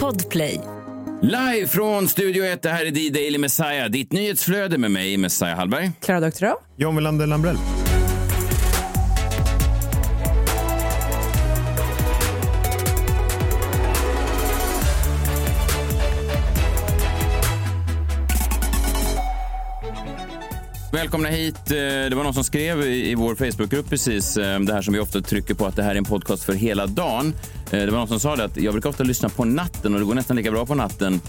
Podplay. Live från Studio 1, det här är D-Daily Messiah. Ditt nyhetsflöde med mig, Messiah Hallberg. Klara Doktorow. John Wilander Lambrell. Välkomna hit. Eh, det var någon som skrev i vår Facebookgrupp precis eh, det här som vi ofta trycker på att det här är en podcast för hela dagen. Eh, det var någon som sa det att jag brukar ofta lyssna på natten och det går nästan lika bra på natten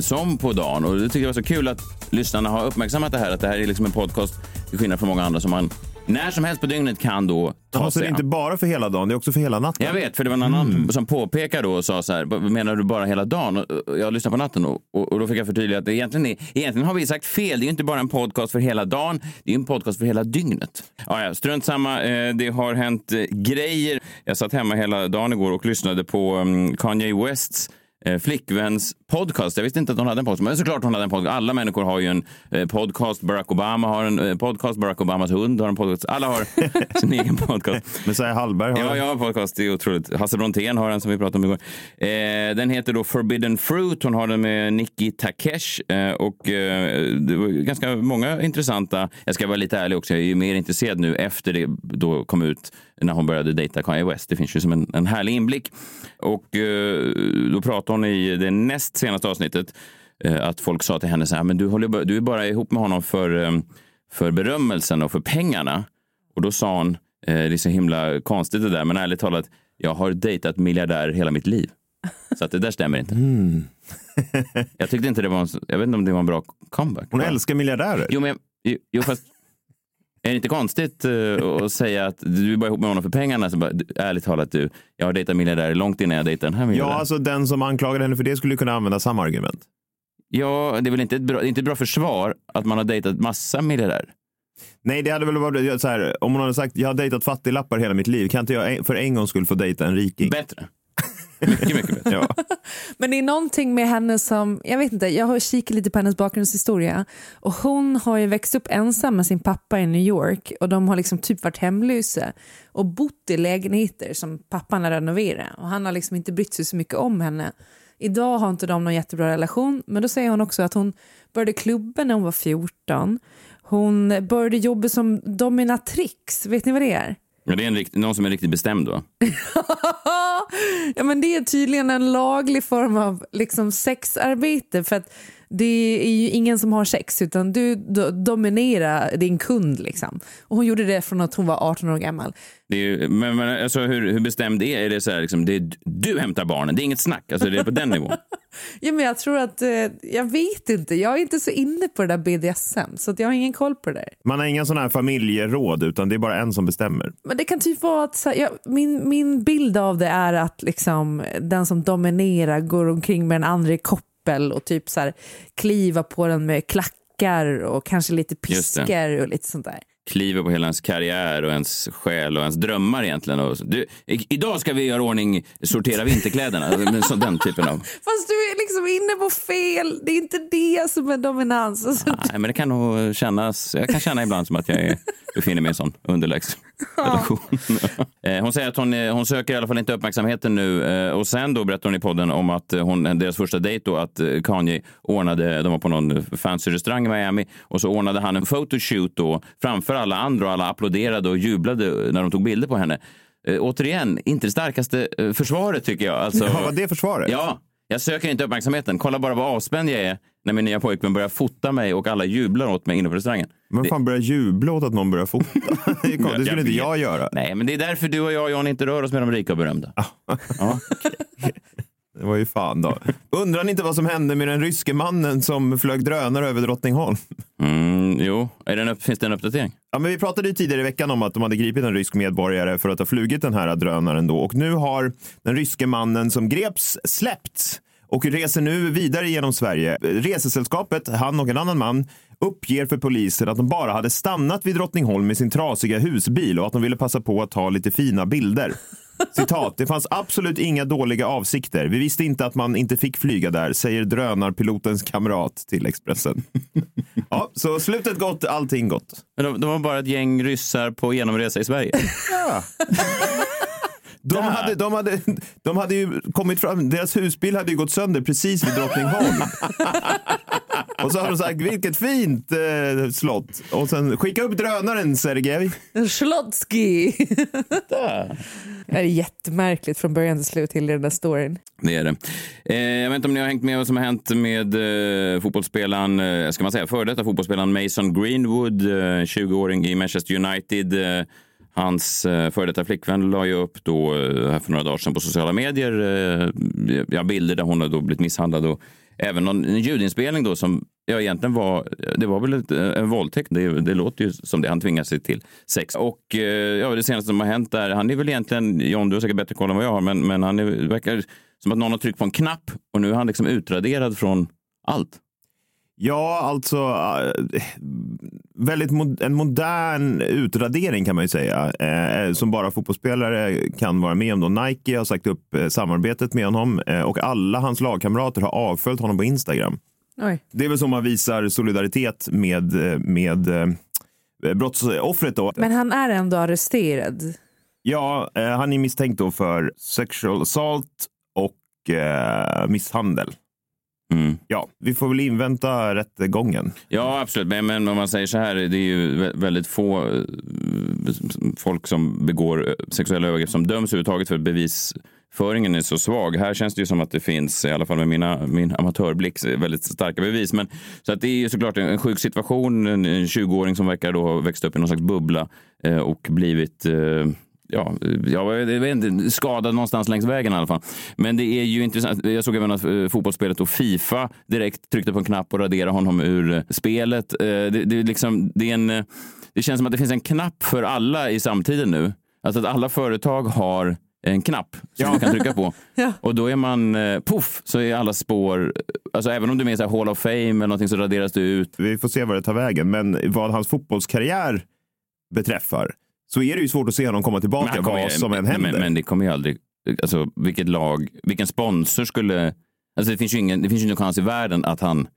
som på dagen. Och det tycker jag var så kul att lyssnarna har uppmärksammat det här att det här är liksom en podcast till skillnad från många andra som man när som helst på dygnet kan då ta Ja, så det sig är inte bara för hela dagen, det är också för hela natten. Jag vet, för det var någon annan som påpekade då och sa så här, "Vad menar du bara hela dagen? Jag lyssnar på natten och, och, och då fick jag förtydliga att det egentligen, är, egentligen har vi sagt fel. Det är ju inte bara en podcast för hela dagen, det är en podcast för hela dygnet. Ja, ja, strunt samma, eh, det har hänt eh, grejer. Jag satt hemma hela dagen igår och lyssnade på um, Kanye Wests eh, flickväns podcast. Jag visste inte att hon hade en podcast, men såklart hon hade en podcast. Alla människor har ju en eh, podcast. Barack Obama har en eh, podcast. Barack Obamas hund har en podcast. Alla har sin egen podcast. Messiah Hallberg har Ja, jag har en podcast. Det är otroligt. Hasse Brontén har en som vi pratade om igår. Eh, den heter då Forbidden Fruit. Hon har den med Nicky Takesh. Eh, och det var ganska många intressanta. Jag ska vara lite ärlig också. Jag är ju mer intresserad nu efter det då kom ut när hon började dejta Kanye West. Det finns ju som en, en härlig inblick. Och då pratade hon i det näst senaste avsnittet eh, att folk sa till henne så här, men du, håller, du är bara ihop med honom för, eh, för berömmelsen och för pengarna. Och då sa hon, eh, det är så himla konstigt det där, men ärligt talat, jag har dejtat miljardär hela mitt liv. Så att det där stämmer inte. jag tyckte inte det var en, jag vet inte om det var en bra comeback. Hon älskar miljardärer. Jo, men jo, jo, fast är det inte konstigt eh, att säga att du är bara ihop med honom för pengarna? Så bara, ärligt talat, du, jag har dejtat miljardärer långt innan jag dejtade den här miljardären. Ja, alltså den som anklagade henne för det skulle kunna använda samma argument. Ja, det är väl inte ett bra, inte ett bra försvar att man har dejtat massa miljardärer? Nej, det hade väl varit så här, om hon hade sagt jag har dejtat fattiglappar hela mitt liv, kan inte jag för en gång skulle få dejta en riking? Bättre. Mycket, mycket bättre. Ja. Men det är någonting med henne som, jag vet inte, jag har kikat lite på hennes bakgrundshistoria och hon har ju växt upp ensam med sin pappa i New York och de har liksom typ varit hemlösa och bott i lägenheter som pappan har renoverat och han har liksom inte brytt sig så mycket om henne. Idag har inte de någon jättebra relation men då säger hon också att hon började klubben när hon var 14. Hon började jobba som dominatrix, vet ni vad det är? Ja, det är en rikt, någon som är riktigt bestämd då. ja, men det är tydligen en laglig form av liksom sexarbete för att det är ju ingen som har sex utan du do- dominerar din kund. Liksom. Och hon gjorde det från att hon var 18 år gammal. Det är ju, men, men alltså, hur, hur bestämd är är det? Så här, liksom, det är, du hämtar barnen, det är inget snack. Alltså, det är på den nivån. Ja, men jag tror att, eh, jag vet inte, jag är inte så inne på det där BDSM så att jag har ingen koll på det där. Man har inga sådana här familjeråd, utan det är bara en som bestämmer. Men det kan typ vara att så här, ja, min, min bild av det är att liksom, den som dominerar går omkring med en andra i koppel och typ så här, kliva på den med klackar och kanske lite piskor och lite sånt där. Kliver på hela ens karriär och ens själ och ens drömmar egentligen. Och, du, idag ska vi göra ordning, sortera vinterkläderna. Så, den typen av... Fast du är liksom inne på fel, det är inte det som är dominans. Alltså, Nej, men det kan nog kännas, jag kan känna ibland som att jag är, befinner mig i en sån underlägsrelation. Eh, hon säger att hon, eh, hon söker i alla fall inte uppmärksamheten nu. Eh, Och sen då berättar hon i podden om att hon, deras första dejt då, att Kanye ordnade, de var på någon fancy restaurang i Miami och så ordnade han en photoshoot då framför alla andra och alla applåderade och jublade när de tog bilder på henne. Eh, återigen, inte det starkaste eh, försvaret tycker jag. Alltså, Ja, vad det försvaret? Ja, jag söker inte uppmärksamheten. Kolla bara vad avspänd jag är när min nya pojkvän börjar fota mig och alla jublar åt mig inne på restaurangen. Men fan börjar jubla åt att någon börjar fota? det skulle inte jag göra. Nej, men det är därför du och jag, John, inte rör oss med de rika och berömda. Ja. Det var ju fan då. Undrar ni inte vad som hände med den ryske mannen som flög drönare över Drottningholm? Mm, jo, är det en upp, finns det en uppdatering? Ja, men vi pratade ju tidigare i veckan om att de hade gripit en rysk medborgare för att ha flugit den här drönaren då. Och nu har den ryske mannen som greps släppts och reser nu vidare genom Sverige. Resesällskapet, han och en annan man, uppger för polisen att de bara hade stannat vid Drottningholm med sin trasiga husbil och att de ville passa på att ta lite fina bilder. Citat, det fanns absolut inga dåliga avsikter. Vi visste inte att man inte fick flyga där, säger drönarpilotens kamrat till Expressen. Ja, så slutet gott, allting gott. Men de, de var bara ett gäng ryssar på genomresa i Sverige. Ja. De hade, de, hade, de hade ju kommit fram, deras husbil hade ju gått sönder precis vid Drottningholm. och så har de sagt, vilket fint eh, slott. Och sen, skicka upp drönaren Sergej. Slotski! det är jättemärkligt från början till slut till den där storyn. Det är det. Eh, jag vet inte om ni har hängt med vad som har hänt med eh, fotbollsspelaren, eh, ska man säga, före detta fotbollsspelaren Mason Greenwood, eh, 20-åring i Manchester United. Hans eh, före detta flickvän la ju upp då, eh, här för några dagar sedan på sociala medier eh, ja, bilder där hon har då blivit misshandlad och även någon, en ljudinspelning då som ja, egentligen var, det var väl ett, en våldtäkt. Det, det låter ju som det. Han tvingar sig till sex. Och ja, det senaste som har hänt där, han är väl egentligen, John du har säkert bättre koll än vad jag har, men, men han är, verkar som att någon har tryckt på en knapp och nu är han liksom utraderad från allt. Ja, alltså äh, väldigt mod en modern utradering kan man ju säga. Eh, som bara fotbollsspelare kan vara med om. Då. Nike har sagt upp eh, samarbetet med honom eh, och alla hans lagkamrater har avföljt honom på Instagram. Oj. Det är väl så man visar solidaritet med, med eh, brottsoffret. Då. Men han är ändå arresterad. Ja, eh, han är misstänkt då för sexual assault och eh, misshandel. Mm. Ja, vi får väl invänta rättegången. Ja, absolut. Men, men om man säger så här, det är ju vä- väldigt få eh, folk som begår eh, sexuella övergrepp som döms överhuvudtaget för bevisföringen är så svag. Här känns det ju som att det finns, i alla fall med mina, min amatörblick, väldigt starka bevis. Men, så att det är ju såklart en, en sjuk situation. En, en 20-åring som verkar då ha växt upp i någon slags bubbla eh, och blivit eh, ja, jag vet inte, skadad någonstans längs vägen i alla fall. Men det är ju intressant. Jag såg även att eh, fotbollsspelet och Fifa direkt tryckte på en knapp och raderade honom ur eh, spelet. Eh, Det, det, liksom, det, är en, det känns som att det finns en knapp för alla i samtiden nu. Alltså att alla företag har en knapp som man kan trycka på. Ja. Och då är man, eh, poff, så är alla spår, alltså även om du är med i Hall of Fame eller någonting så raderas du ut. Vi får se vad det tar vägen. Men vad hans fotbollskarriär beträffar så är det ju svårt att se honom komma tillbaka kommer vad som än händer. Men, men det kommer ju aldrig, alltså vilket lag, vilken sponsor skulle, alltså det finns ju ingen, det finns ju ingen chans i världen att han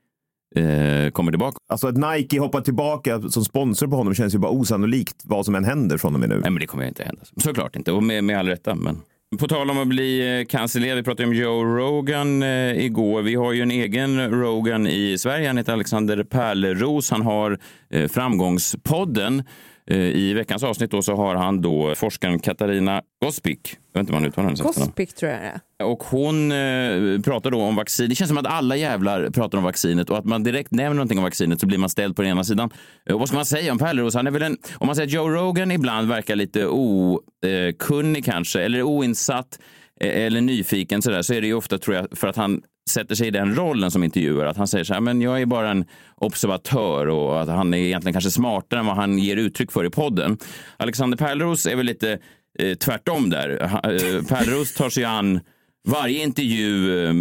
eh, kommer tillbaka. Alltså att Nike hoppar tillbaka som sponsor på honom känns ju bara osannolikt vad som än händer från och med nu. Nej, men det kommer ju inte hända. Såklart inte, och med, med all rätta. Men... På tal om att bli eh, cancellerad, vi pratade om Joe Rogan eh, igår. Vi har ju en egen Rogan i Sverige. Han heter Alexander Pärleros. Han har eh, Framgångspodden. Eh, I veckans avsnitt då så har han då forskaren Katarina Gospic. Jag vet inte han uttalar hennes. Gospic tror jag det är. Och hon eh, pratar då om vaccin. Det känns som att alla jävlar pratar om vaccinet och att man direkt nämner någonting om vaccinet så blir man ställd på den ena sidan. Eh, och vad ska man säga om Pärleros? Han är väl en, om man säger att Joe Rogan ibland verkar lite okunnig kanske, eller oinsatt eller nyfiken sådär, så är det ju ofta tror jag för att han sätter sig i den rollen som intervjuare. Att han säger så här, men jag är bara en observatör och att han är egentligen kanske smartare än vad han ger uttryck för i podden. Alexander Pärleros är väl lite eh, tvärtom där. Eh, Pärleros tar sig an varje intervju eh,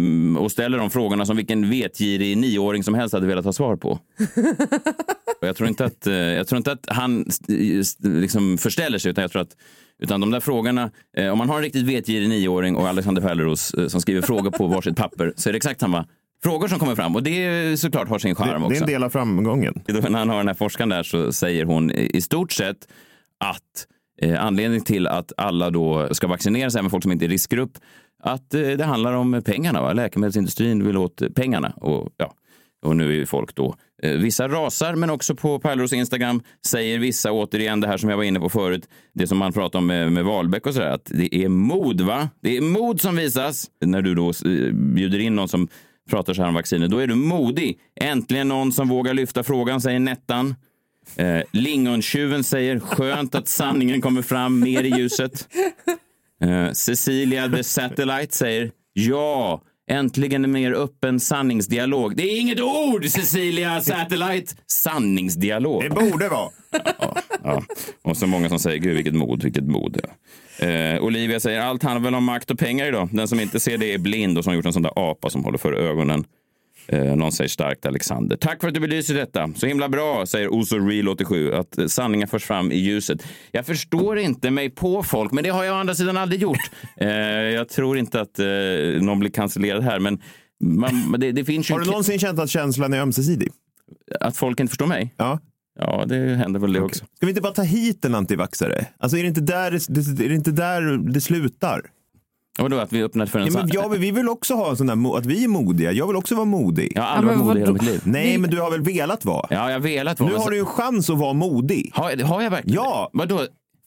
och ställer de frågorna som vilken vetgirig nioåring som helst hade velat ha svar på. Och jag, tror inte att, eh, jag tror inte att han st- liksom förställer sig, utan jag tror att utan de där frågorna, eh, om man har en riktigt vetgirig nioåring och Alexander Pärleros eh, som skriver frågor på varsitt papper så är det exakt samma frågor som kommer fram. Och det är såklart har sin charm det är också. en del av framgången. När han har den här forskaren där så säger hon i stort sett att eh, anledningen till att alla då ska vaccineras, även folk som inte är riskgrupp, att eh, det handlar om pengarna. Va? Läkemedelsindustrin vill åt pengarna. Och, ja, och nu är ju folk då, Eh, vissa rasar, men också på Pärleros Instagram säger vissa återigen det här som jag var inne på förut, det som man pratar om med, med Wahlbeck och sådär, att det är mod, va? Det är mod som visas när du då eh, bjuder in någon som pratar så här om vaccinet. Då är du modig. Äntligen någon som vågar lyfta frågan, säger Nettan. Eh, Lingontjuven säger skönt att sanningen kommer fram mer i ljuset. Eh, Cecilia the Satellite säger ja, äntligen en mer öppen sanningsdialog. Det är inget ord, Cecilia Satellite! Sanningsdialog. Det borde vara. Ja. Och så många som säger gud vilket mod, vilket mod. Ja. Eh, Olivia säger allt handlar väl om makt och pengar idag. Den som inte ser det är blind och som har gjort en sån där apa som håller för ögonen. Eh, någon säger starkt Alexander. Tack för att du belyser detta. Så himla bra, säger Oso Real 87, att sanningen förs fram i ljuset. Jag förstår inte mig på folk, men det har jag å andra sidan aldrig gjort. Eh, jag tror inte att eh, någon blir cancellerad här, men man, det, det finns Har du någonsin känt att känslan är ömsesidig? att folk inte förstår mig. Ja. Ja, det händer väl det också. Ska vi inte bara ta hit en antivaxare? Alltså är det inte där det, är det, inte där det slutar? Och då att vi öppnat för en Ja, men jag, vi vill också ha en sån där, att vi är modiga. Jag vill också vara modig. Jag har aldrig Ja, varit modig i hela vadå? mitt liv. Nej, men du har väl velat vara? Ja, jag har velat vara. Nu har du ju en chans att vara modig. har, har jag verkligen Ja. Vadå?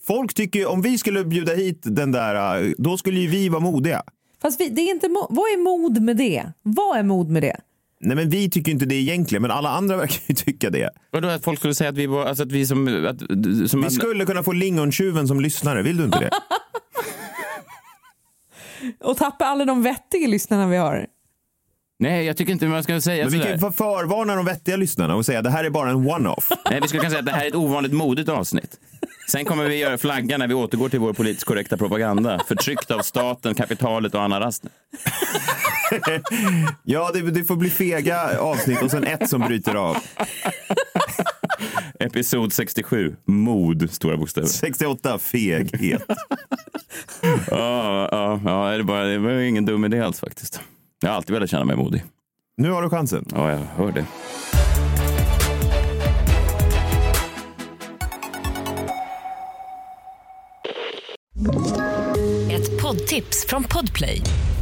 Folk tycker om vi skulle bjuda hit den där, då skulle ju vi vara modiga. Fast vi, det är inte vad är mod med det? Vad är mod med det? Nej, men vi tycker inte det egentligen, men alla andra verkar ju tycka det. Vadå att folk skulle säga att vi var, alltså att vi som... Att, som Vi skulle kunna få lingontjuven som lyssnare, vill du inte det? Och tappa alla de vettiga lyssnarna vi har. Nej, jag tycker inte man ska säga Men vi sådär. kan ju förvarna de vettiga lyssnarna och säga att det här är bara en one-off. Nej, vi skulle kunna säga att det här är ett ovanligt modigt avsnitt. Sen kommer vi göra flaggan när vi återgår till vår politiskt korrekta propaganda. Förtryckt av staten, kapitalet och Anna Rast. Ja, det, det får bli fega avsnitt och sen ett som bryter av. Episod 67, mod, stora bokstäver. 68, feghet. Ja, ja, ja det, är bara, det var ju ingen dum idé alls faktiskt. Jag har alltid velat känna mig modig. Nu har du chansen. Ja, jag hör det. Ett poddtips från Podplay.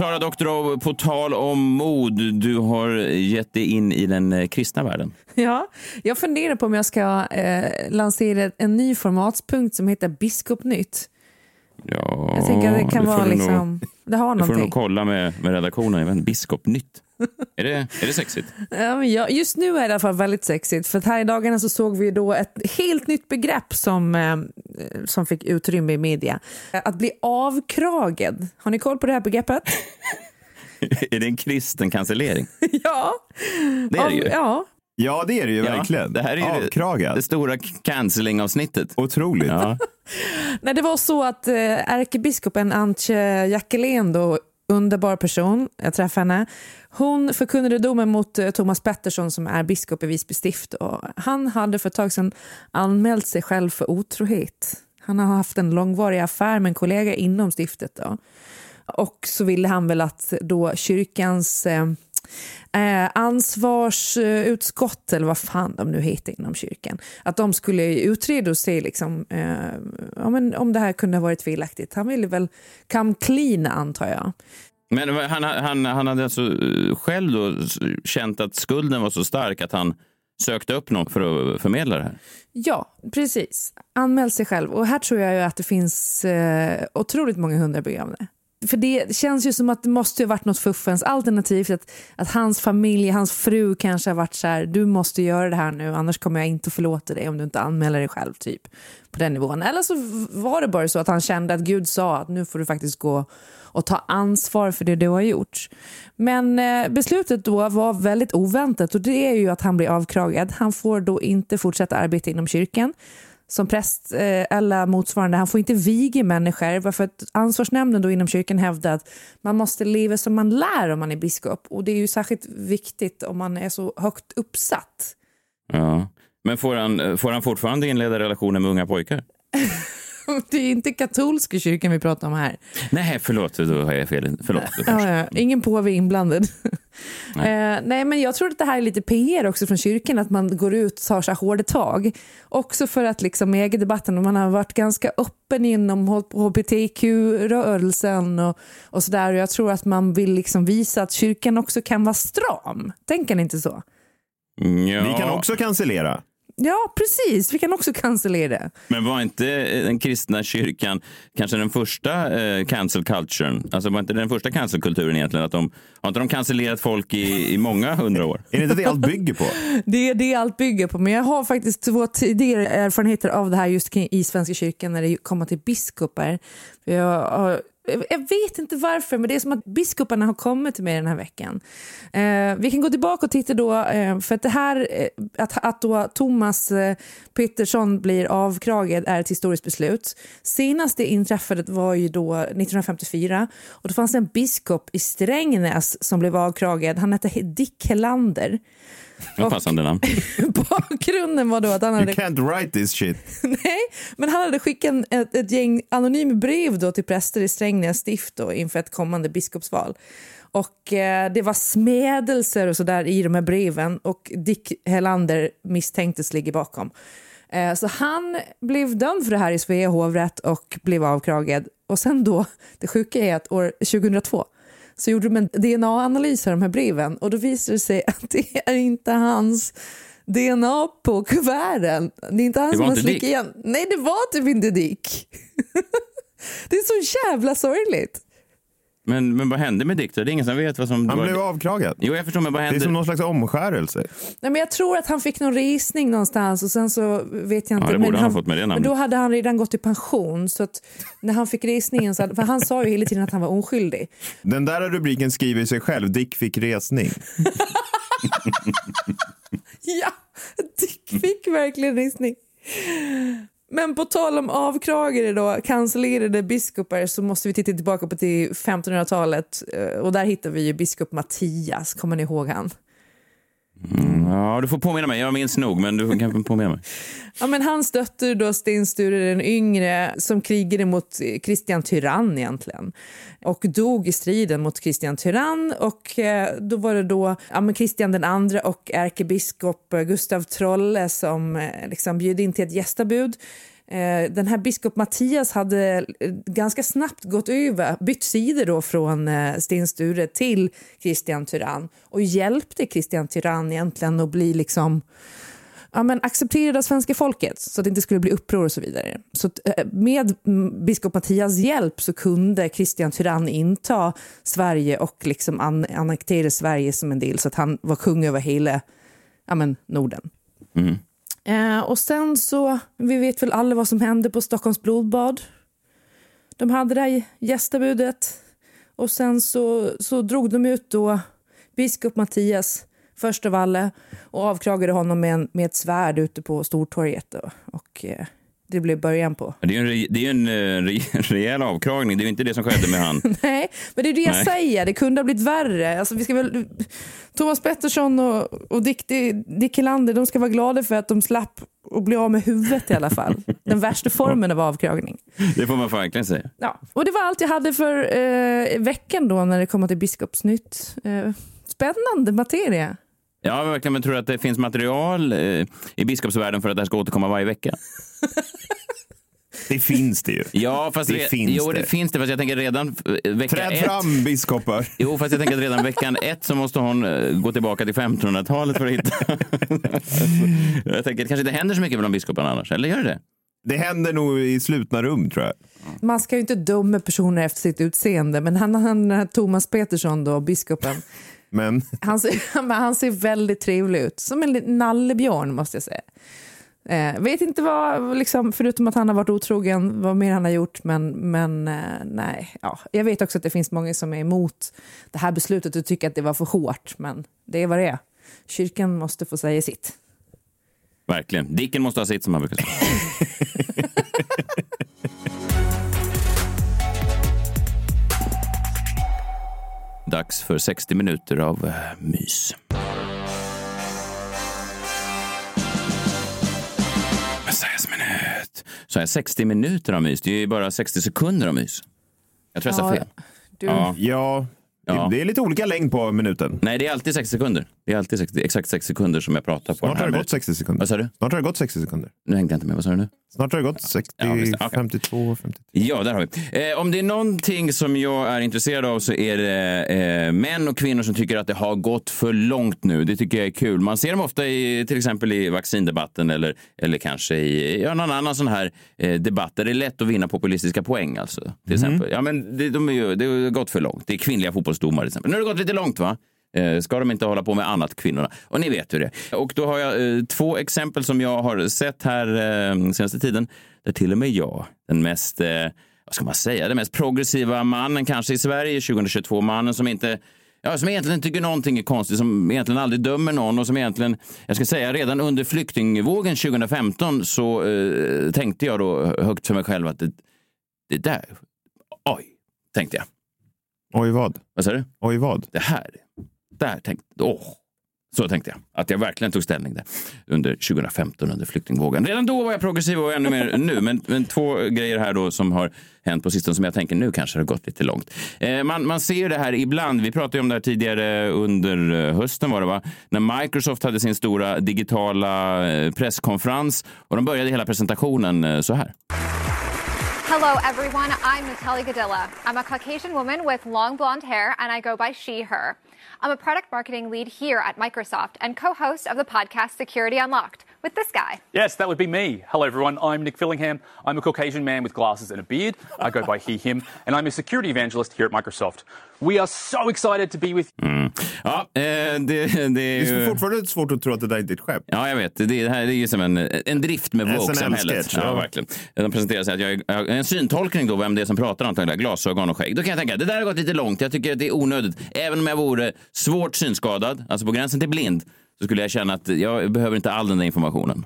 Klara Doktorov, på tal om mod, du har gett dig in i den eh, kristna världen. Ja, jag funderar på om jag ska eh, lansera en ny formatspunkt som heter Biskopnytt. Ja, Jag tänker att det kan vara liksom, Nog, det har det får du nog någonting. kolla med, med redaktionen. Biskopnytt. Är, det, är det sexigt? Ja, just nu är det i alla fall väldigt sexigt för att här i dagarna så såg vi då ett helt nytt begrepp som, eh, som fick utrymme i media. Att bli avkragad. Har ni koll på det här begreppet? är det en kristen cancellering? ja. Det är det ju. Ja, Ja, det är det ju Ja, verkligen. det här är det- Avkragad. Det stora cancelling-avsnittet. Otroligt. Ja. Nej, det var så att eh, ärkebiskopen Antje Jackelén, då, underbar person, jag träffade henne, hon förkunnade domen mot eh, Thomas Pettersson som är biskop i Visby stift. Och han hade för ett tag sedan anmält sig själv för otrohet. Han har haft en långvarig affär med en kollega inom stiftet. Då. Och så ville han väl att då kyrkans eh, eh, ansvarsutskott, eller vad fan de nu heter inom kyrkan, att de skulle utreda och se liksom, eh, men om det här kunde ha varit felaktigt. Han ville väl come clean antar jag. Men han, han, han hade alltså eh, själv då känt att skulden var så stark att han sökte upp någon för att förmedla det här. Ja, precis. Anmäl sig själv. Och här tror jag ju att det finns eh, otroligt många hundra begravda. För det känns ju som att det måste ha varit något fuffens alternativt att, att hans familj, hans fru kanske har varit så här, du måste göra det här nu annars kommer jag inte förlåta dig om du inte anmäler dig själv typ på den nivån. Eller så var det bara så att han kände att Gud sa att nu får du faktiskt gå och ta ansvar för det du har gjort. Men eh, beslutet då var väldigt oväntat och det är ju att han blir avkragad. Han får då inte fortsätta arbeta inom kyrkan som präst eh, eller motsvarande. Han får inte viga människor varför att ansvarsnämnden då inom kyrkan hävdar att man måste leva som man lär om man är biskop och det är ju särskilt viktigt om man är så högt uppsatt. Ja. Men får han, får han fortfarande inleda relationer med unga pojkar? Det är inte katolska kyrkan vi pratar om här. Nej, förlåt, då har jag fel. Förlåt. Ja, ja. Ingen påve inblandad. Nej. Eh, nej, men jag tror att det här är lite PR också från kyrkan, att man går ut och tar så här hårda tag. Också för att liksom i debatten man har varit ganska öppen inom hbtq-rörelsen och, och sådär. Jag tror att man vill liksom visa att kyrkan också kan vara stram. Tänker ni inte så? Ja, Vi kan också cancellera. Ja, precis. Vi kan också cancellera det. Men var inte den kristna kyrkan kanske den första eh, cancel culturen? Alltså var inte den första cancelkulturen egentligen? Att de, har inte de cancellerat folk i, i många hundra år? Är det inte det allt bygger på? Det är det allt bygger på. Men jag har faktiskt två tidigare erfarenheter av det här just i Svenska kyrkan när det kommer till biskopar. Jag har jag vet inte varför, men det är som att biskoparna har kommit till mig den här veckan. Eh, vi kan gå tillbaka och titta då, eh, för att det här, eh, att, att då Thomas eh, Pettersson blir avkragad är ett historiskt beslut. Senast det inträffade var ju då 1954 och då fanns det en biskop i Strängnäs som blev avkragad. Han hette Dick Helander. Passande namn. Bakgrunden var då att han hade... You can't write this shit. Nej, men han hade skickat ett, ett gäng anonyma brev då till präster i Strängnäs stift då, inför ett kommande biskopsval. Och eh, det var smädelser och sådär i de här breven och Dick Helander misstänktes ligga bakom. Eh, så han blev dömd för det här i Svea hovrätt och blev avkragad. Och sen då, det sjuka är att år 2002 så gjorde de en DNA-analys av de här breven och då visade det sig att det är inte hans DNA på kuverten. Det är inte han som har slickat igen. Nej, det var typ inte Dick. det är så jävla sorgligt. Men, men vad hände med Dick? Det är ingen som vet vad som... Han var- blev avkragad. Jo, jag förstår, men vad Det är hände? som någon slags omskärelse. Nej, men jag tror att han fick någon resning någonstans och sen så vet jag inte. det borde men han ha fått med det Men namnet. då hade han redan gått i pension så att när han fick resningen så hade, för han sa ju hela tiden att han var oskyldig. Den där rubriken skriver sig själv. Dick fick resning. Ja, Dick fick verkligen resning. Men på tal om avkragade då, cancellerade biskopar så måste vi titta tillbaka på till 1500-talet eh, och där hittar vi ju biskop Mattias, kommer ni ihåg han? Mm. Ja, du får påminna mig. Jag minns nog, men du kan påminna mig. Ja, men hans dotter då Sten Sture den yngre som krigade mot eh, Kristian Tyrann egentligen och dog i striden mot Kristian Tyrann och eh, då var det då ja, men Kristian den andra och ärkebiskop eh, Gustav Trolle som eh, liksom bjöd in till ett gästabud. Eh, Den här biskop Mattias hade eh, ganska snabbt gått över, bytt sidor då från eh, Sten Sture till Kristian Tyrann och hjälpte Kristian Tyrann egentligen att bli liksom ja, men accepterad av svenska folket så att det inte skulle bli uppror och så vidare. Så eh, med mm, biskop Mattias hjälp så kunde Kristian Tyrann inta Sverige och liksom an annektera Sverige som en del så att han var kung över hela ja, men, Norden. Mm. Eh, och sen så, vi vet väl alla vad som hände på Stockholms blodbad. De hade det här gästabudet och sen så, så drog de ut då biskop Mattias först av alla och avkragade honom med, en, med ett svärd ute på Stortorget. Då. Och eh, det blev början på. Det är ju en, re- det är en eh, re- rejäl avkragning. Det är ju inte det som skedde med han. Nej, men det är det jag Nej. säger. Det kunde ha blivit värre. Alltså, vi ska väl, Thomas Pettersson och, och Dick, Dick Helander de ska vara glada för att de slapp att bli av med huvudet i alla fall. Den värsta formen av avkragning. Det får man verkligen säga. Ja, och det var allt jag hade för eh, veckan då när det kommer till Biskopsnytt. Eh, spännande materia. Ja, verkligen. Men tror du att det finns material eh, i biskopsvärlden för att det här ska återkomma varje vecka? Det finns det ju. Ja, fast Det re- finns jo, det. det. finns det. Fast jag tänker redan eh, vecka Träd ett. fram biskopar. Jo, fast jag tänker att redan veckan ett så måste hon eh, gå tillbaka till 1500-talet för att hitta. jag tänker det kanske inte händer så mycket bland biskoparna annars. Eller gör det det? Det händer nog i slutna rum tror jag. Man ska ju inte döma personer efter sitt utseende, men han, han Thomas Petersson, då, biskopen, Men han ser, men han ser väldigt trevlig ut. Som en nallebjörn måste jag säga. Eh, vet inte vad, liksom, förutom att han har varit otrogen, vad mer han har gjort, men, men eh, nej. Ja. Jag vet också att det finns många som är emot det här beslutet och tycker att det var för hårt, men det är vad det är. Kyrkan måste få säga sitt. Verkligen. Dicken måste ha sitt som man brukar säga. Dags för 60 minuter av eh, mys. Messiahs minut. Så här 60 minuter av mys. Det är ju bara 60 sekunder av mys. Jag tror jag sa fel. Du, Ja. ja, Ja. det är lite olika längd på minuten. Nej, det är alltid 60 sekunder. Det är alltid 60, exakt 60 sekunder som jag pratar på Snart har det gått minuten. 60 sekunder. Vad sa du? Snart har det gått 60 sekunder. Nu hängde jag inte med. Vad sa du nu? Snart har det gått 60, Ja, visst. Okej. 52, 53. Ja, där har vi. Eh, om det är någonting som jag är intresserad av så är det eh, män och kvinnor som tycker att det har gått för långt nu. Det tycker jag är kul. Man ser dem ofta i till exempel i vaccindebatten eller, eller kanske i ja, någon annan sån här eh, debatt där det är lätt att vinna populistiska poäng. Alltså. Till exempel. Ja, men det, de är ju, det har gått för långt. Det är kvinnliga fotbollsdomare till exempel. Nu har det gått lite långt va? Eh, Ska de inte hålla på med annat, kvinnorna? Och ni vet hur det är. Och då har jag eh, två exempel som jag har sett här eh, senaste tiden. Där till och med jag, den mest eh, vad ska man säga, den mest progressiva mannen kanske i Sverige 2022. Mannen som inte Ja, som egentligen tycker någonting är konstigt, som egentligen aldrig dömer någon och som egentligen, jag ska säga redan under flyktingvågen 2015 så eh, tänkte jag då högt för mig själv att det, det där, oj, tänkte jag. Oj vad? Vad sa du? Oj vad? Det här, där tänkte, åh. Så tänkte jag, att jag verkligen tog ställning där under 2015 under flyktingvågen. Redan då var jag progressiv och ännu mer nu. Men, men två grejer här då som har hänt på sistone som jag tänker nu kanske har gått lite långt. Eh, man, man ser det här ibland. Vi pratade om det här tidigare under eh, hösten var det va? När Microsoft hade sin stora digitala eh, presskonferens och de började hela presentationen eh, så här. Hello, everyone. I'm Natalie Gadilla. I'm a Caucasian woman with long blonde hair, and I go by she, her. I'm a product marketing lead here at Microsoft and co host of the podcast Security Unlocked with this guy. Yes, that would be me. Hello, everyone. I'm Nick Fillingham. I'm a Caucasian man with glasses and a beard. I go by he, him, and I'm a security evangelist here at Microsoft. We are so excited to be with Mm. Ja, eh, det, det är Det är ju... fortfarande svårt att tro att det där inte är ett skämt. Ja, jag vet. Det, det här är ju som en, en drift med woke-samhället. SNL-sketch, Ja, ja. verkligen. De presenterar sig att jag är jag är en syntolkning då, vem det är som pratar antagligen, glasögon och skägg. Då kan jag tänka, det där har gått lite långt. Jag tycker att det är onödigt. Även om jag vore svårt synskadad, alltså på gränsen till blind, så skulle jag känna att jag behöver inte all den där informationen.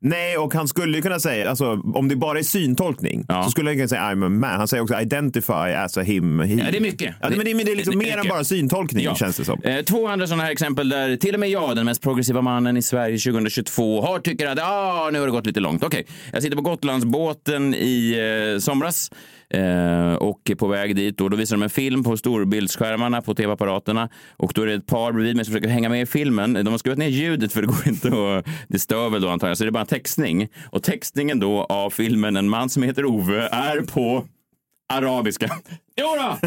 Nej, och han skulle ju kunna säga, alltså, om det bara är syntolkning, Ja. så skulle han kunna säga I'm a man. Han säger också identify as a him, he. Ja, det är mycket. Ja, men det, men det är liksom Det- mer än mycket. bara syntolkning, Ja. känns det som. Eh, två andra sådana här exempel där till och med jag, den mest progressiva mannen i Sverige 2022, har tycker att ah, nu har det gått lite långt. Okej, jag sitter på Gotlandsbåten i eh, somras eh, och på väg dit. Och då visar de en film på storbildsskärmarna på tv-apparaterna och då är det ett par bredvid mig som försöker hänga med i filmen. De har skruvat ner ljudet för det går inte att... Det stör väl då antagligen, så det är bara textning. Och textningen då av filmen En man som heter Ove är på arabiska. Jo då!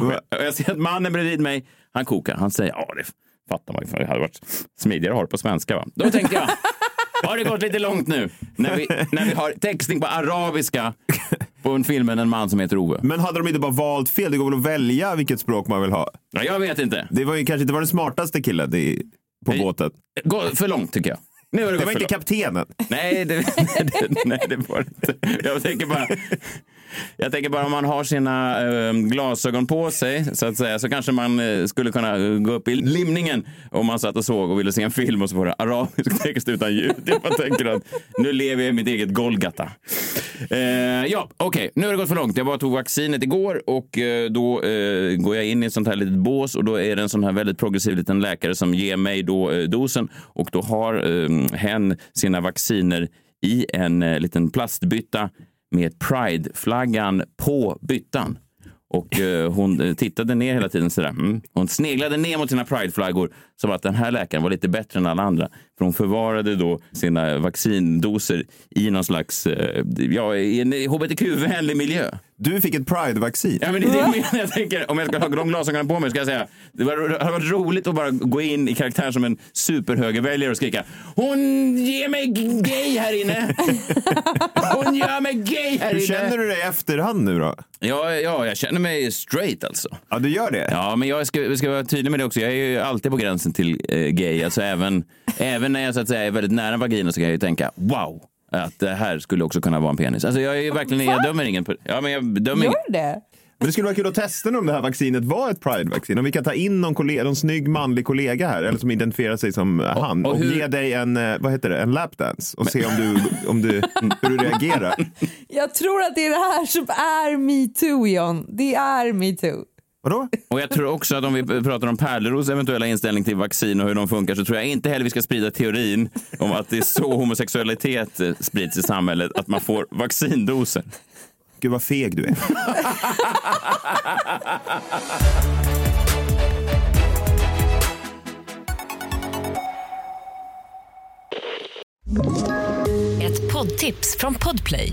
Och jag ser att mannen bredvid mig, han kokar. Han säger, ja det fattar man ju. Det hade varit smidigare att ha det på svenska. Va? Då tänkte jag, har det gått lite långt nu? När vi, när vi har textning på arabiska på en filmen En man som heter Ove. Men hade de inte bara valt fel? Det går väl att välja vilket språk man vill ha? Ja, jag vet inte. Det var ju kanske inte var den smartaste killen i, på Nej. båten. Gå för långt tycker jag. Nu har det, Det var inte långt. kaptenen. Nej, det, det, nej, det var inte. Jag tänker bara... Jag tänker bara om man har sina ehm, glasögon på sig så att säga så kanske man eh, skulle kunna eh, gå upp i limningen om man satt och såg och ville se en film och så var det arabisk text utan ljud. Jag bara tänker att nu lever jag i mitt eget Golgata. Eh, ja, okej, nu har det gått för långt. Jag bara tog vaccinet igår och eh, då eh, går jag in i ett sånt här litet bås och då är det en sån här väldigt progressiv liten läkare som ger mig då eh, dosen och då har ehm, hen sina vacciner i en liten plastbytta med Pride-flaggan på byttan. Och eh, hon eh, tittade ner hela tiden sådär. Mm. Hon sneglade ner mot sina Pride-flaggor som att den här läkaren var lite bättre än alla andra. För hon förvarade då sina vaccindoser i någon slags, eh, ja, i en hbtq-vänlig miljö. Du fick ett Pride-vaccin. Ja, men det är det jag tänker, om jag ska ha de glasögonen på mig ska jag säga det hade varit roligt att bara gå in i karaktär som en superhögerväljare och skrika Hon ger mig gay här inne! Hon gör mig gay här Hur inne! känner du dig i efterhand nu då? Ja, ja, jag känner mig straight alltså. Ja, du gör det? Ja, men jag ska, ska vara tydlig med det också. Jag är ju alltid på gränsen till eh, gay. Alltså även, även när jag så att säga är väldigt nära vagina så kan jag ju tänka wow, att det här skulle också kunna vara en penis. Alltså jag är ju verkligen, jag dömer ingen. på- Ja, men jag dömer ingen. Gör det? Men det skulle vara kul att testa nu om det här vaccinet var ett Pride-vaccin. Om vi kan ta in någon, kollega, någon snygg manlig kollega här, eller som identifierar sig som eh, han, och och, hur- ge dig en, eh, vad heter det, en lapdance och se om du, om du, hur du reagerar. Jag tror att det är det här som är metoo, John. Det är metoo. Vadå? Och jag tror också att om vi pratar om Pärleros eventuella inställning till vaccin och hur de funkar så tror jag inte heller vi ska sprida teorin om att det är så homosexualitet sprids i samhället, att man får vaccindoser. Gud vad feg du är. Ett poddtips från Podplay.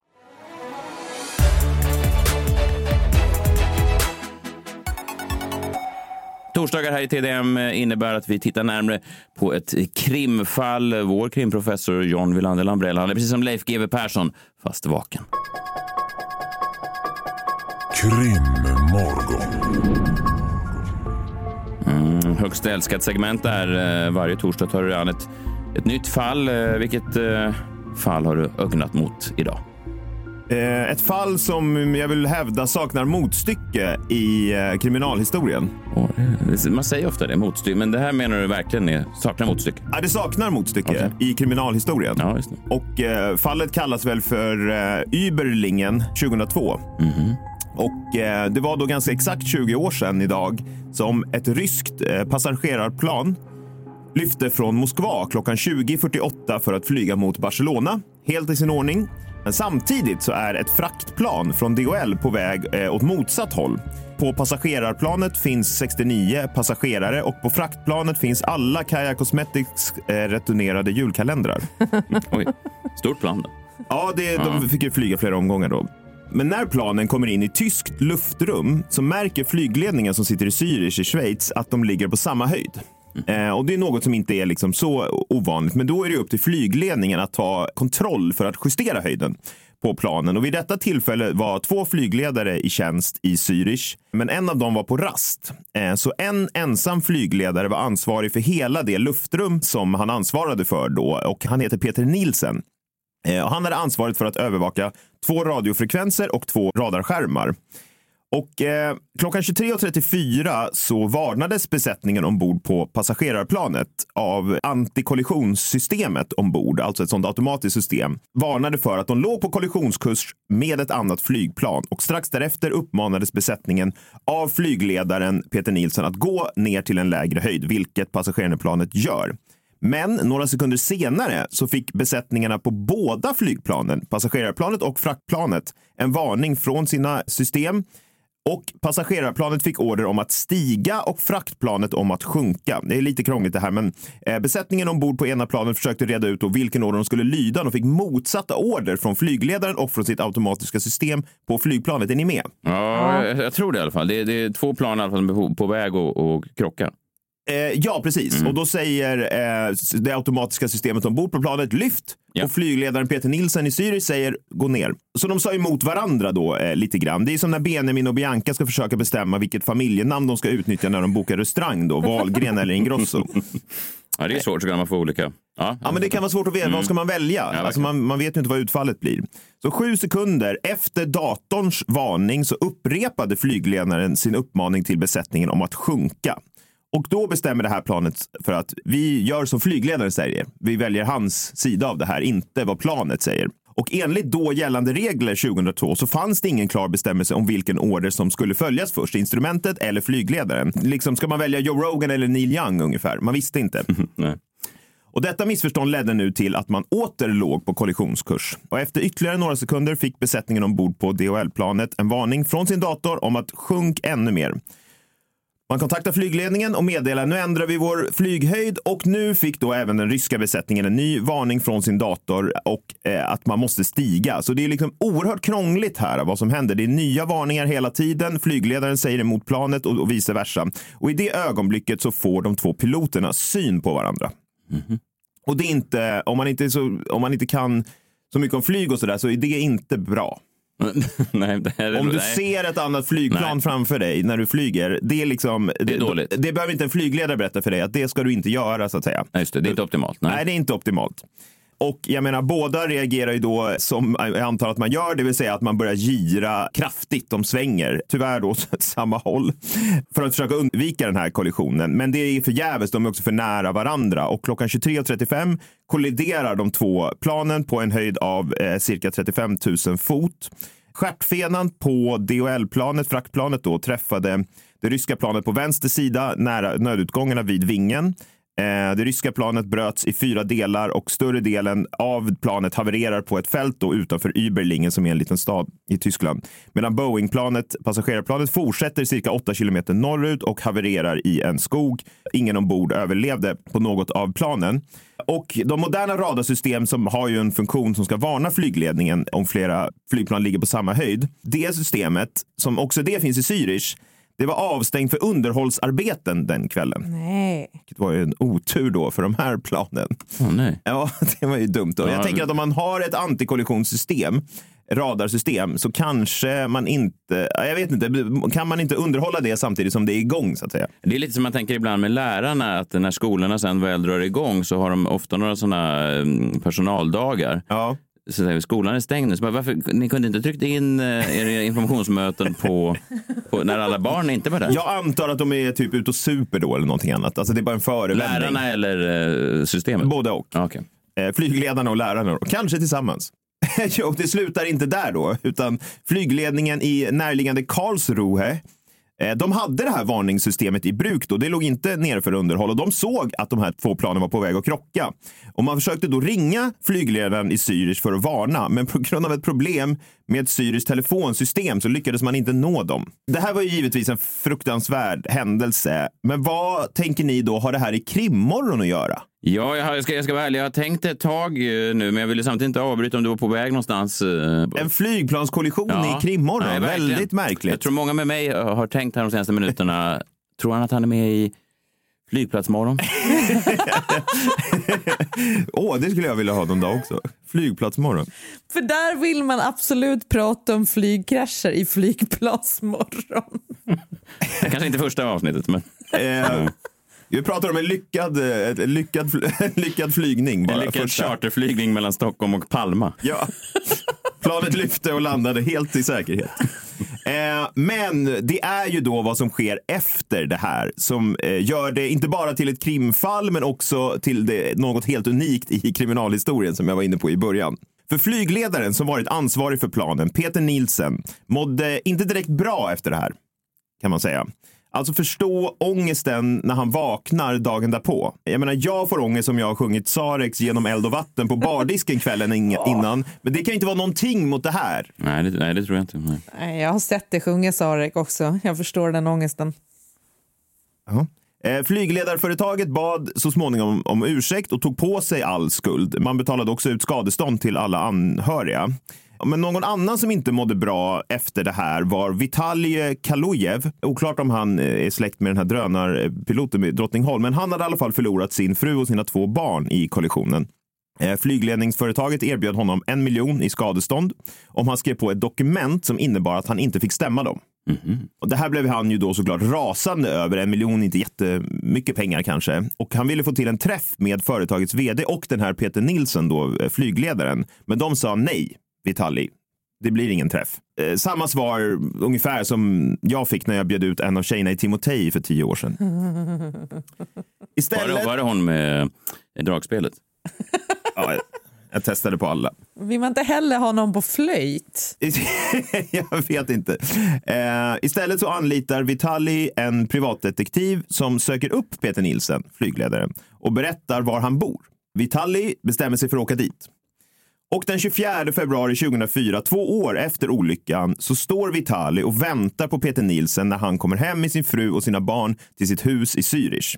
Torsdagar här i TDM innebär att vi tittar närmare på ett krimfall. Vår krimprofessor John Wilander Lambrell, han är precis som Leif GW Persson, fast vaken. Krimmorgon. Mm, högst älskat segment där. Eh, Varje torsdag tar du an ett, ett nytt fall. Eh, Vilket eh, fall har du ögnat mot idag? Eh, ett fall som jag vill hävda saknar motstycke i eh, kriminalhistorien. Och, eh, Man säger ofta det, motstycke, men det här menar du verkligen är, saknar motstycke? Ja, det saknar motstycke Okej. i kriminalhistorien. Ja. Och fallet kallas väl för Überlingen 2002. Och eh, det var då ganska exakt 20 år sedan idag som ett ryskt passagerarplan lyfte från Moskva klockan 20.48 för att flyga mot Barcelona. Helt i sin ordning. Men samtidigt så är ett fraktplan från DHL på väg eh, åt motsatt håll. På passagerarplanet finns 69 passagerare och på fraktplanet finns alla Kaja Cosmetics eh, returnerade julkalendrar. Oj, stort plan då. Ja, det, de fick ju flyga flera omgångar då. Men när planen kommer in i tyskt luftrum så märker flygledningen som sitter i Zürich i Schweiz att de ligger på samma höjd. Eh, och Det är något som inte är liksom så ovanligt, men då är det upp till flygledningen att ta kontroll för att justera höjden på planen. Och vid detta tillfälle var två flygledare i tjänst i Zürich, men en av dem var på rast. Eh, så en ensam flygledare var ansvarig för hela det luftrum som han ansvarade för då och han heter Peter Nielsen. Eh, och Han hade ansvaret för att övervaka två radiofrekvenser och två radarskärmar. Och eh, klockan 23.34 så varnades besättningen ombord på passagerarplanet av antikollisionssystemet ombord, alltså ett sånt automatiskt system, varnade för att de låg på kollisionskurs med ett annat flygplan och strax därefter uppmanades besättningen av flygledaren Peter Nilsson att gå ner till en lägre höjd, vilket passagerarplanet gör. Men några sekunder senare så fick besättningarna på båda flygplanen, passagerarplanet och fraktplanet, en varning från sina system och passagerarplanet fick order om att stiga och fraktplanet om att sjunka. Det är lite krångligt det här, men eh, besättningen ombord på ena planet försökte reda ut vilken order de skulle lyda. De fick motsatta order från flygledaren och från sitt automatiska system på flygplanet. Är ni med? Ja, jag, jag tror det i alla fall. Det, är- det är två plan i alla fall som är på, på väg att krocka. Eh, ja, precis. Och då säger eh, det automatiska systemet ombord på planet lyft Ja. och flygledaren Peter Nilsson i Zürich säger gå ner. Så de sa emot varandra då eh, lite grann. Det är som när Benjamin och Bianca ska försöka bestämma vilket familjenamn de ska utnyttja när de bokar restaurang då, Wahlgren eller Ingrosso. Ja, det är svårt så kan man få olika. Ja, Ja, men det kan vara svårt att veta. Vad ska man välja? alltså verkligen. man, man vet ju inte vad utfallet blir. Så sju sekunder efter datorns varning så upprepade flygledaren sin uppmaning till besättningen om att sjunka. Och då bestämmer det här planet för att vi gör som flygledaren säger. Vi väljer hans sida av det här, inte vad planet säger. Och enligt då gällande regler 2002 så fanns det ingen klar bestämmelse om vilken order som skulle följas först, instrumentet eller flygledaren. Liksom ska man välja Joe Rogan eller Neil Young ungefär? Man visste inte. nej. Och detta missförstånd ledde nu till att man åter låg på kollisionskurs. Och efter ytterligare några sekunder fick besättningen ombord på DHL-planet en varning från sin dator om att sjunk ännu mer. Man kontaktar flygledningen och meddelar nu ändrar vi vår flyghöjd och nu fick då även den ryska besättningen en ny varning från sin dator och eh, att man måste stiga. Så det är liksom oerhört krångligt här vad som händer. Det är nya varningar hela tiden. Flygledaren säger emot planet och, och vice versa. Och i det ögonblicket så får de två piloterna syn på varandra. Och det är inte, om man inte, så, om man inte kan så mycket om flyg och sådär så är det inte bra. nej, det är, Om du nej. ser ett annat flygplan Nej. framför dig när du flyger, det är liksom... Det är dåligt. Det behöver inte en flygledare berätta för dig att det ska du inte göra så att säga. Nej, just det, det är inte optimalt. Nej. Nej, det är inte optimalt. Och jag menar, båda reagerar ju då som jag antar att man gör, det vill säga att man börjar gira kraftigt. De svänger, tyvärr då åt samma håll, för att försöka undvika den här kollisionen. Men det är förgäves, de är också för nära varandra. Och klockan 23.35 kolliderar de två planen på en höjd av eh, cirka 35 000 fot. Stjärtfenan på DHL-planet, fraktplanet då, träffade det ryska planet på vänster sida nära nödutgångarna vid vingen. Eh, det ryska planet bröts i fyra delar och större delen av planet havererar på ett fält då utanför Überlingen som är en liten stad i Tyskland. Medan Boeing-planet, passagerarplanet, fortsätter cirka 8 kilometer norrut och havererar i en skog. Ingen ombord överlevde på något av planen. Och de moderna radarsystem som har ju en funktion som ska varna flygledningen om flera flygplan ligger på samma höjd. Det systemet, som också det finns i Zürich, det var avstängt för underhållsarbeten den kvällen. Nej. Vilket var ju en otur då för de här planen. Åh, nej. Ja, det var ju dumt. Då. Ja. Jag tänker att om man har ett antikollisionssystem, radarsystem, så kanske man inte, ja, jag vet inte, kan man inte underhålla det samtidigt som det är igång så att säga? Det är lite som man tänker ibland med lärarna, att när skolorna sen väl drar igång så har de ofta några sådana personaldagar. Ja. Så vi, skolan är stängd nu. Så bara, varför, ni kunde inte tryckt in eh, informationsmöten på, på när alla barn inte var där? Jag antar att de är typ ute och super då eller någonting annat. Alltså det är bara en förevändning. Lärarna eller eh, systemet? Både och. Ja, okej. Eh, flygledarna och lärarna då. Kanske tillsammans. jo, det slutar inte där då, utan flygledningen i närliggande Karlsruhe Eh, de hade det här varningssystemet i bruk då. Det låg inte nere för underhåll och de såg att de här två planen var på väg att krocka. Och man försökte då ringa flygledaren i Zürich för att varna, men på grund av ett problem med Zürichs telefonsystem så lyckades man inte nå dem. Det här var ju givetvis en fruktansvärd händelse, men vad tänker ni då har det här i krimmorgon att göra? Ja, jag, ska, jag ska vara ärlig. Jag har tänkt ett tag eh, nu, men jag ville samtidigt inte avbryta om du var på väg någonstans. eh, En flygplanskollision Ja. i krimmorgon, Nej, verkligen. väldigt märkligt. Jag tror många med mig har tänkt här de senaste minuterna. tror han att han är med i Flygplatsmorgon? Åh, det skulle jag vilja ha någon dag också. Flygplatsmorgon. För där vill man absolut prata om flygkrascher i flygplansmorgon. Kanske inte första avsnittet, men Eh, vi pratar om en lyckad, ett lyckad, en lyckad flygning. Bara en lyckad första. charterflygning mellan Stockholm och Palma. Ja. Planet lyfte och landade helt i säkerhet. Eh, men det är ju då vad som sker efter det här som eh, gör det inte bara till ett krimfall men också till det, något helt unikt i kriminalhistorien som jag var inne på i början. För flygledaren som varit ansvarig för planen, Peter Nielsen, mådde inte direkt bra efter det här, kan man säga. Alltså förstå ångesten när han vaknar dagen därpå. Jag menar, jag får ångest om jag har sjungit Sarex genom eld och vatten på bardisken kvällen in- innan. Men det kan inte vara någonting mot det här. Nej, det, nej, det tror jag inte. Nej. Nej, Jag har sett det sjunga Sarek också. Jag förstår den ångesten. Eh, Flygledarföretaget bad så småningom om ursäkt och tog på sig all skuld. Man betalade också ut skadestånd till alla anhöriga. Men någon annan som inte mådde bra efter det här var Vitalij Kalujev. Oklart om han eh, är släkt med den här drönarpiloten med Drottningholm, men han hade i alla fall förlorat sin fru och sina två barn i kollisionen. Eh, Flygledningsföretaget erbjöd honom en miljon i skadestånd om han skrev på ett dokument som innebar att han inte fick stämma dem. Och det här blev han ju då såklart rasande över. En miljon, inte jättemycket pengar kanske. Och han ville få till en träff med företagets vd och den här Peter Nilsson, då, eh, flygledaren. Men de sa nej, Vitali. Det blir ingen träff. Eh, samma svar ungefär som jag fick när jag bjöd ut en av tjejerna i Timotej för tio år sedan. Var, Istället... det, var det hon med eh, dragspelet? Ja, jag- jag testade på alla. Vill man inte heller ha någon på flöjt? jag vet inte. Eh, istället så anlitar Vitali en privatdetektiv som söker upp Peter Nielsen, flygledaren, och berättar var han bor. Vitali bestämmer sig för att åka dit. Och den 24 februari 2004, två år efter olyckan, så står Vitali och väntar på Peter Nielsen när han kommer hem med sin fru och sina barn till sitt hus i Zürich.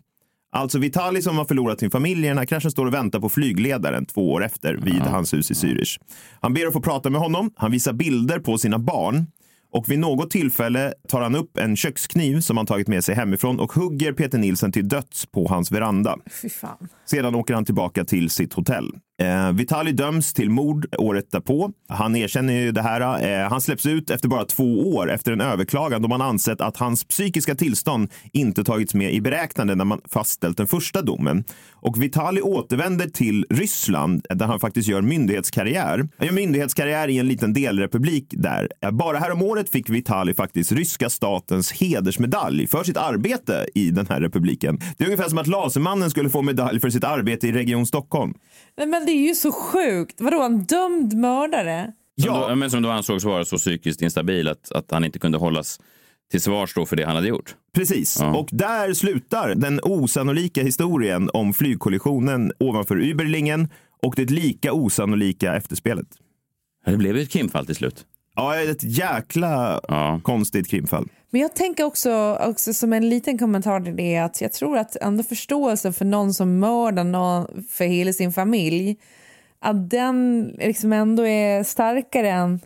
Alltså Vitali som har förlorat sin familj i den här kraschen står och väntar på flygledaren två år efter vid hans hus i Zürich. Han ber att få prata med honom. Han visar bilder på sina barn. Och vid något tillfälle tar han upp en kökskniv som han tagit med sig hemifrån och hugger Peter Nilsen till döds på hans veranda. Sedan åker han tillbaka till sitt hotell. Eh, Vitali döms till mord året därpå. Han erkänner ju det här. Eh, han släpps ut efter bara två år efter en överklagan då man ansett att hans psykiska tillstånd inte tagits med i beräknande när man fastställt den första domen. Och Vitali återvänder till Ryssland där han faktiskt gör myndighetskarriär. Han gör myndighetskarriär i en liten delrepublik där. Eh, Bara häromåret fick Vitali faktiskt ryska statens hedersmedalj för sitt arbete i den här republiken. Det är ungefär som att Lasermannen skulle få medalj för sitt arbete i Region Stockholm. Nej, men det är ju så sjukt. Vadå, en dömd mördare? Som, då, men som då ansågs vara så psykiskt instabil att, att han inte kunde hållas till svars då för det han hade gjort. Precis, Ja. och där slutar den osannolika historien om flygkollisionen ovanför Überlingen och det lika osannolika efterspelet. Det blev ju ett krimfall till slut. Ja, ett jäkla Ja. konstigt krimfall. Men jag tänker också, också som en liten kommentar till det att jag tror att ändå förståelsen för någon som mördar någon för hela sin familj att den liksom ändå är starkare än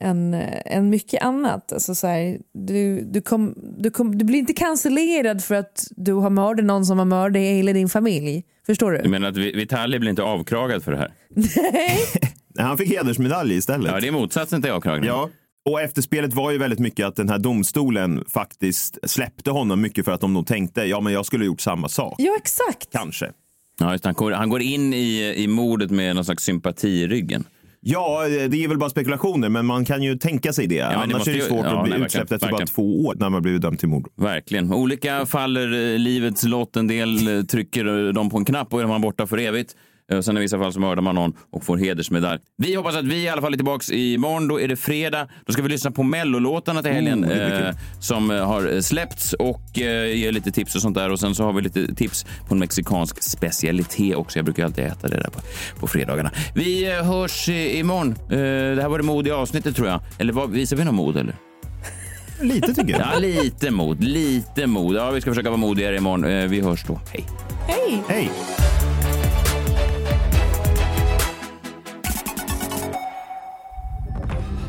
än, än mycket annat. Alltså så här, du, du, kom, du, kom, du blir inte cancellerad för att du har mördat någon som har mördat hela din familj. Förstår du? Du menar att Vitali blir inte avkragad för det här? Nej. Han fick hedersmedalj istället. Ja, det är motsatsen till avkragning. Ja. Och efterspelet var ju väldigt mycket att den här domstolen faktiskt släppte honom mycket för att de nog tänkte, ja men jag skulle ha gjort samma sak. Ja, exakt. Kanske. Ja, just, det. han, går, han går in i, i mordet med någon slags sympati i ryggen. Ja, det är väl bara spekulationer, men man kan ju tänka sig det. men det Annars måste är det ju- svårt ja, att bli nej, utsläppt efter bara två år när man blivit dömd till mord. Verkligen. Olika faller eh, livets lott. En del eh, trycker eh, dem på en knapp och är man borta för evigt. Eh, Sen i vissa fall så mördar man någon och får hedersmedalj. Vi hoppas att vi i alla fall är tillbaka imorgon. Då är det fredag. Då ska vi lyssna på mellolåtarna till helgen blir eh, som eh, har släppts och eh, ge lite tips och sånt där. Och sen så har vi lite tips på en mexikansk specialitet också. Jag brukar alltid äta det där på, på fredagarna. Vi eh, hörs eh, imorgon. Eh, det här var det modiga avsnittet tror jag. Eller vad, visar vi någon mod eller? Lite tycker jag. Ja, lite mod. Lite mod. Ja, vi ska försöka vara modigare imorgon. Eh, Vi hörs då. Hej. Hej! Hej!